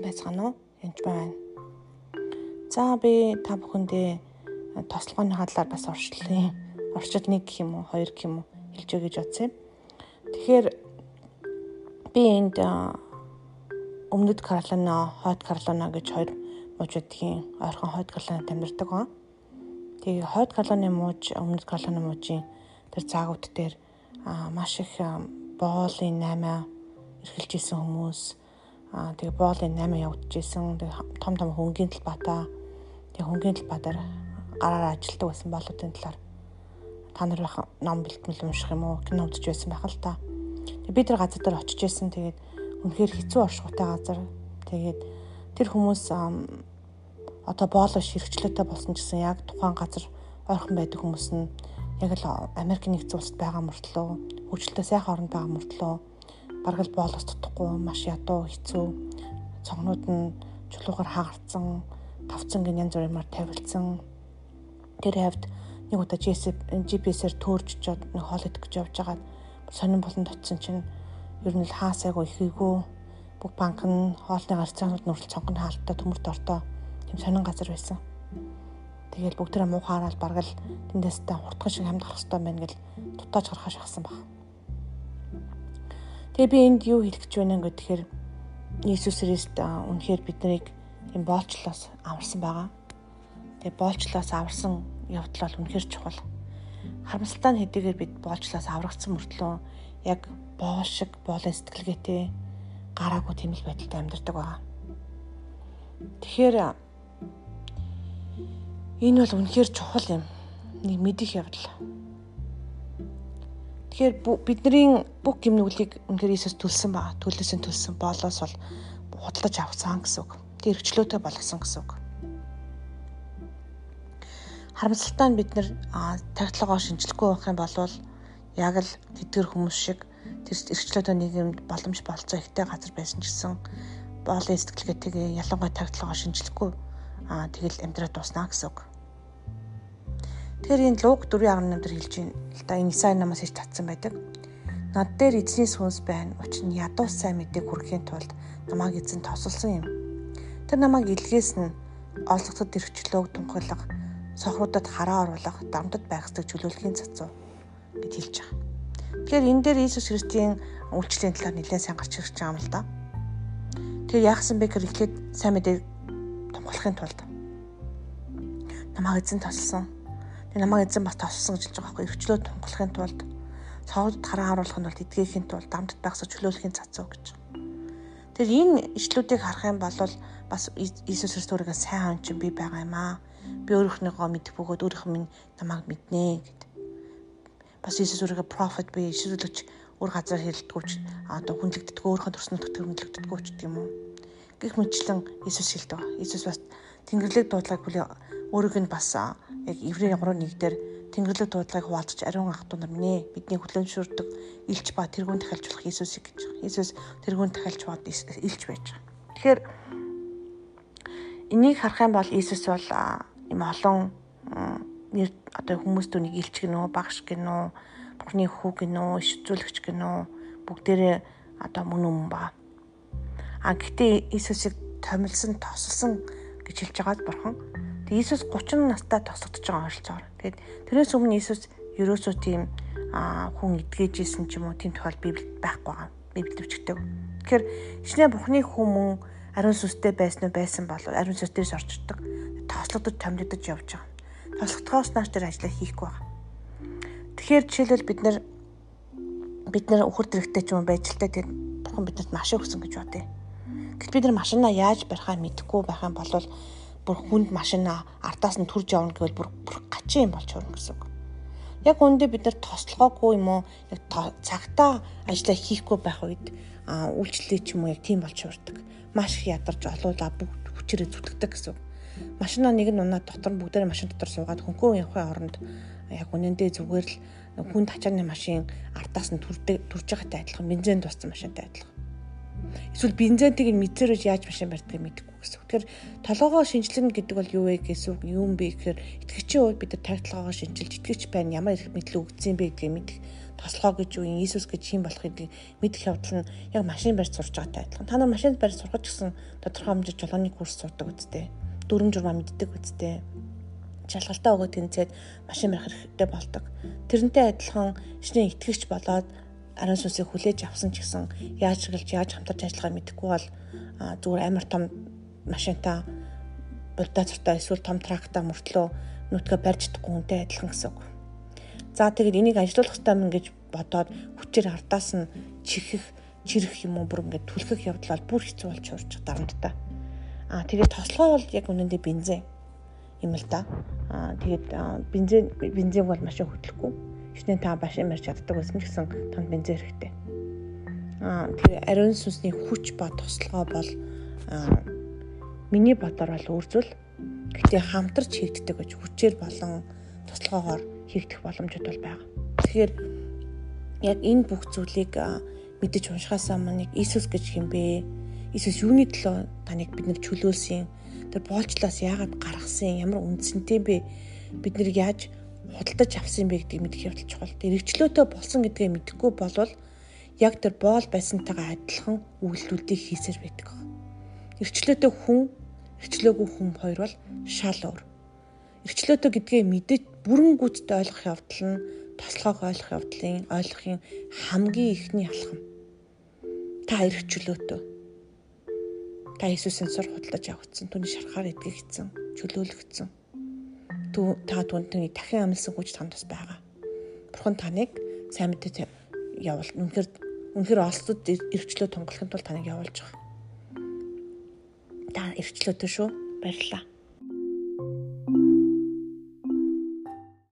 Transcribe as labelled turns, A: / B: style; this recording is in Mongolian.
A: Сайн байцгаана уу? Янж байна. За би та бүхэндээ тослогооны хадлаар бас орчлын орчод нэг гэх юм уу, хоёр гэх юм уу хэлж өгье гэж бодсон юм. Тэгэхээр би энд өмнөд Каролина, Хойд Каролина гэж хоёр мужуудын ойрхон Хойд Каролинад амьдардаг ба. Тэгээ Хойд Каролины мууж, өмнөд Каролина мужийн тэр цаагууд дээр маш их боолын 8 эрхэлж исэн хүмүүс Аа тэгээ боолын 8 явагдажсэн. Тэгээ том том хөнгөний талбайтаа тэгээ хөнгөний талбайтаар гараараа ажилтдаг байсан болуудын талаар та нар байх ном бэлтгэл унших юм уу кино үзэж байсан байх л та. Тэгээ бид нар газар дээр очиж байсан. Тэгээд үнэхээр хэцүү оршихуйтай газар. Тэгээд тэр хүмүүс одоо боолоо ширхчлээтэй болсон ч гэсэн яг тухайн газар ойрхон байдаг хүмүүс нь яг л Америк нэгдсэн улсад байгаа мөртлөө хөгжилтэй сайхан оронд байгаа мөртлөө бараг л боолоос тутахгүй маш ядуу хэцүү цогнууд нь чулуугаар хагарцсан тавцсан гин янз бүрээр тавилсан тэр хавьд нэг удаа GPS-ээр төөрж чад нэг хоол идэх гэж явж байгаа сонирн болон дотсон чинь ер нь л хаасайгүй ихийгүү бүх банк нь хоолны гарцаанууд нүрэл цонхны хаалттай төмөр дортоо тийм сонин газар байсан. Тэгэл бүгдээрээ муухаараа бараг л тэндээс та хурдхан шиг хамт гарах хэрэгтэй байна гэл дутааж гарахаа шахсан баг. Тэгээ би энд юу хэлэх гэж байна гэхээр Иесус Христ үнэхээр биднийг юм боолчлоос аварсан байгаа. Тэгээ боолчлоос аварсан явдал бол үнэхээр чухал. Харамсалтай нь хэдийгээр бид боолчлоос аврагдсан мөртлөө яг боол шиг боолын сэтгэлгээтэй гараагүй тэмэл байдалтай амьдардаг байгаа. Тэгэхээр энэ бол үнэхээр чухал юм. Нэг мэдих явдал. Тэгэхээр бидний бүх гимнүглийг үнэхээр Иесус төлсөн ба төлөөсөн төлсөн болоос бол худалдаж авсан гэсэн үг. Тэр эргчлөөтэй болгосон гэсэн үг. Харамсалтай нь бид нэр тагтлагоо шинжлэхгүй байх юм бол яг л тэдгэр хүмүүс шиг тэр эргчлөөтэй нийгэмд боломж болцоо ихтэй газар байсан ч гэсэн боолын сэтгэлгээтэйгээ ялангуяа тагтлагоо шинжлэхгүй аа тэгэл амьдраад дуснаа гэсэн үг. Тэгэхээр энэ луг 4:18 дээр хэлж байна. Л да энэ Исаи намаас ич татсан байдаг. Над дээр эзний сүнс байна. Учир нь ядуу сайн мэдээг хүргэхийн тулд намайг эзэн тосолсон юм. Тэр намайг илгээс нь олзогдод ирчлөөг тунхаглах, сохруудад хараа оруулах, дамдад байгсдаг чөлөөлөхийн цацуу гэж хэлж байгаа. Тэгэхээр энэ дээр Иесус Христийн үйлчлэлийн талаар нэлээд сайн гарч ирж байгаа юм л да. Тэр яахсан бэ гэхээр эхлээд сайн мэдээг тунхаглахын тулд намайг эзэн тосолсон Тэгээ намайг эзэн бас тоссон гэж хэлж байгаа байхгүй эрхчлөө тунгалахын тулд цоогд хараа харуулахын тулд эдгээхийн тулд дамдд байгсаа чөлөөлөхийн цацуу гэж. Тэгэхээр энэ ишлүүдийг харах юм бол бас Иесус Христ өөрийгөө сайн хүн чинь би байгаа юм аа. Би өөрийнхнийгөө мэдэх бөгөөд өөрийнх минь намайг мэднэ гэд. Бас Иесус өөрийгөө профет би ширүүлэгч өөр газар хэлдэггүй ч одоо хүндлэгддэггүй өөрийнхөө төрснөд хүндлэгддэггүй ч гэх юм. Гэх мэтчлэн Иесус хэлдэг. Иесус бас Тэнгэрлэг дуудлагыг бүлээ өөрөг нь бас яг еврей 3:1 дээр Тэнгэрлэг дуудлагыг хуваалцаж ариун ах トゥ нар минь ээ бидний хүлэмжшүрдэг илч ба тэргүүн дахиалжуулах Иесусыг гэж. Иесус тэргүүн дахиалж бод илч байж байгаа. Тэгэхээр энийг харах юм бол Иесус бол юм олон одоо хүмүүст үнийг илч гинөө багш гинөө Бурхны хүү гинөө иш үзүүлэгч гинөө бүгдээрээ одоо мөн юм ба. А гэтээ Иесусыг томилсон тосолсон гэж хэлж байгаад бурхан. Тэг Иесус 30 настай тосгодож байгаа ойролцоогоор. Тэгээд тэрээс өмнө Иесус ерөөсөө тийм хүн эдгэжсэн ч юм уу тийм тохиол Библиэд байхгүй байгаа. Библиэд өчгдөг. Тэгэхээр хичнээн Бурхны хүмүүн ариун сүнстэй байсан уу байсан бол ариун сүнсдээс орчдөг. Тослогдож томлогдож явж байгаа. Тослогдохоос нааш тэр ажлаа хийхгүй байгаа. Тэгэхээр жишээлбэл бид нар бид нар өхөр дэрэгтэй ч юм байж л та тэр бурхан бидэнд маш өгсөн гэж бодъё. Гэтэл бид нар машинаа яаж барихаа мэдэхгүй байх юм бол бүр хүнд машинаа артаас нь төрж явна гэвэл бүр гачин юм болж хөрнө гэсэн үг. Яг үүндээ бид нар тослогоогүй юм уу? Яг цагтаа ажиллаа хийхгүй байх үед үйлчлэлээ ч юм уу яг тийм болж хурдаг. Маш их ядарч олуулаа бүгд хүчээрээ зүтгэдэг гэсэн үг. Машинаа нэг нь унаад дотор нь бүгдээ машин дотор суугаад хөнгөө явахын оронд яг үнэндээ зүгээр л хүн тачааны машин артаас нь төрдөг төрж байгаатай адилхан бензин дууссан машинтай адилхан. Эсвэл бензинтийг нь мэдсэрэж яаж машин барьдгийг мэдэхгүй. Гэсэн. Тэгэхээр толгоогоо шинжилнэ гэдэг бол юу вэ гэсэн үг юм бэ гэхээр итгэгчийн хувьд бид нар тархилгоогоо шинжилж итгэгч байна ямар их мэдлэг өгсөн бэ гэдгийг мэдэх тослогоо гэж юу Иесус гэж юм болохыг мэдэх явдал нь яг машин барьж сурч байгаатай адилхан. Та нар машин барьж сурах гэсэн тодорхой хэмжээ жолооны курс суудаг үстэй. Дүрм журмаа мэддэг үстэй. Шалгалтаа өгөө тэнцээд машин барих хэрэгтэй болдог. Тэрнтэй адилхан шинэ итгэгч болоод ариун сүнсийг хүлээж авсан ч гэсэн яаж гэлж яаж хамтарч ажиллахаа мэдэхгүй бол зүгээр амар том машинтаа бульдозертой эсвэл том трактаа мөртлөө нүтгэ барьж чадахгүй хүнтэй адилхан гэсэн үг. За тэгээд энийг ажилуулах хэрэгтэй мэн гэж бодоод хүчээр ардаас нь чихэх, чирэх юм уу бүр ингээд түлхэх явдал бол бүр хэцүү болж урж дарамттай. Аа тэгээд тослогоо бол яг үнэндээ бензин юм л да. Аа тэгээд бензин бензин бол машин хөдлөхгүй Эхнээ та машин марч чаддаг байсан ч гэсэн танд бензин хэрэгтэй. Аа тэр ариун сүнсний хүч ба туслахаа бол миний бодоор бол үрзүүл гэтээ хамтарч хийгддэг гэж хүчээр болон туслахаагаар хийгдэх боломжууд бол байгаа. Тэгэхээр яг энэ бүх зүйлийг мэдэж уншихаасаа маныг Иесус гэж хэмбэ? Иесус юуны төлөө таныг биднийг чөлөөлсөн? Тэр боолчлаас яагаад гаргасан? Ямар үндсэнтэй бэ? Бид нэр яаж худалдаж авсан бэ гэдгийг мэдэх явдал чухал. Дэрэгчлөөтэй болсон гэдгээ мэдэхгүй болвол яг тэр боол байсантайгаа адилхан үйлдэлүүдийг хийсээр байдаг. Ирчлөөтэй хүн, ирчлөөгүй хүн хоёр бол шал өөр. Ирчлөөтэй гэдгээ мэдэж бүрэн гүйцэд ойлгох явдал нь тослогоог ойлгох явдлын ойлгохын хамгийн ихний алхам. Та ирчлөөтэй. Та Иесусийн сур худалдаж авагдсан, түүний шарахаар идэгцэн, чөлөөлөгдсөн та түнтэй дахин амилсан хүч танд бас байгаа. Бурхан таныг сайн мэдээ явуул. Үнэхээр үнэхээр олцод эргчлөө тунгалахын тулд таныг явуулж байгаа. Та эргчлөөтэй шүү. Баярлалаа.